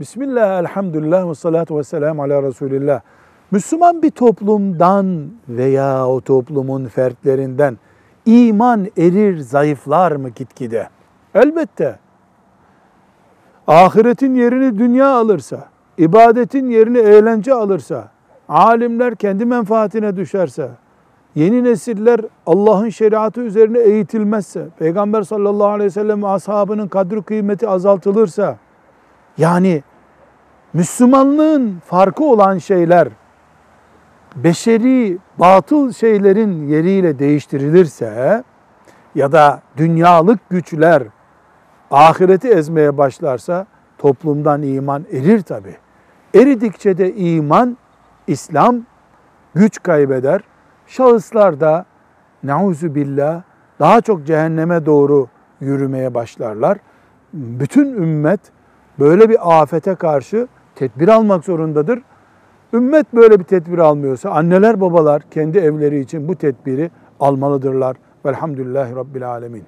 Bismillah, elhamdülillah ve salatu ve selamu ala Resulillah. Müslüman bir toplumdan veya o toplumun fertlerinden iman erir, zayıflar mı gitgide? Elbette. Ahiretin yerini dünya alırsa, ibadetin yerini eğlence alırsa, alimler kendi menfaatine düşerse, yeni nesiller Allah'ın şeriatı üzerine eğitilmezse, Peygamber sallallahu aleyhi ve sellem ashabının kadri kıymeti azaltılırsa, yani Müslümanlığın farkı olan şeyler, beşeri batıl şeylerin yeriyle değiştirilirse ya da dünyalık güçler ahireti ezmeye başlarsa toplumdan iman erir tabi. Eridikçe de iman, İslam güç kaybeder. Şahıslar da nauzu billah daha çok cehenneme doğru yürümeye başlarlar. Bütün ümmet böyle bir afete karşı tedbir almak zorundadır. Ümmet böyle bir tedbir almıyorsa anneler babalar kendi evleri için bu tedbiri almalıdırlar. Velhamdülillahi Rabbil Alemin.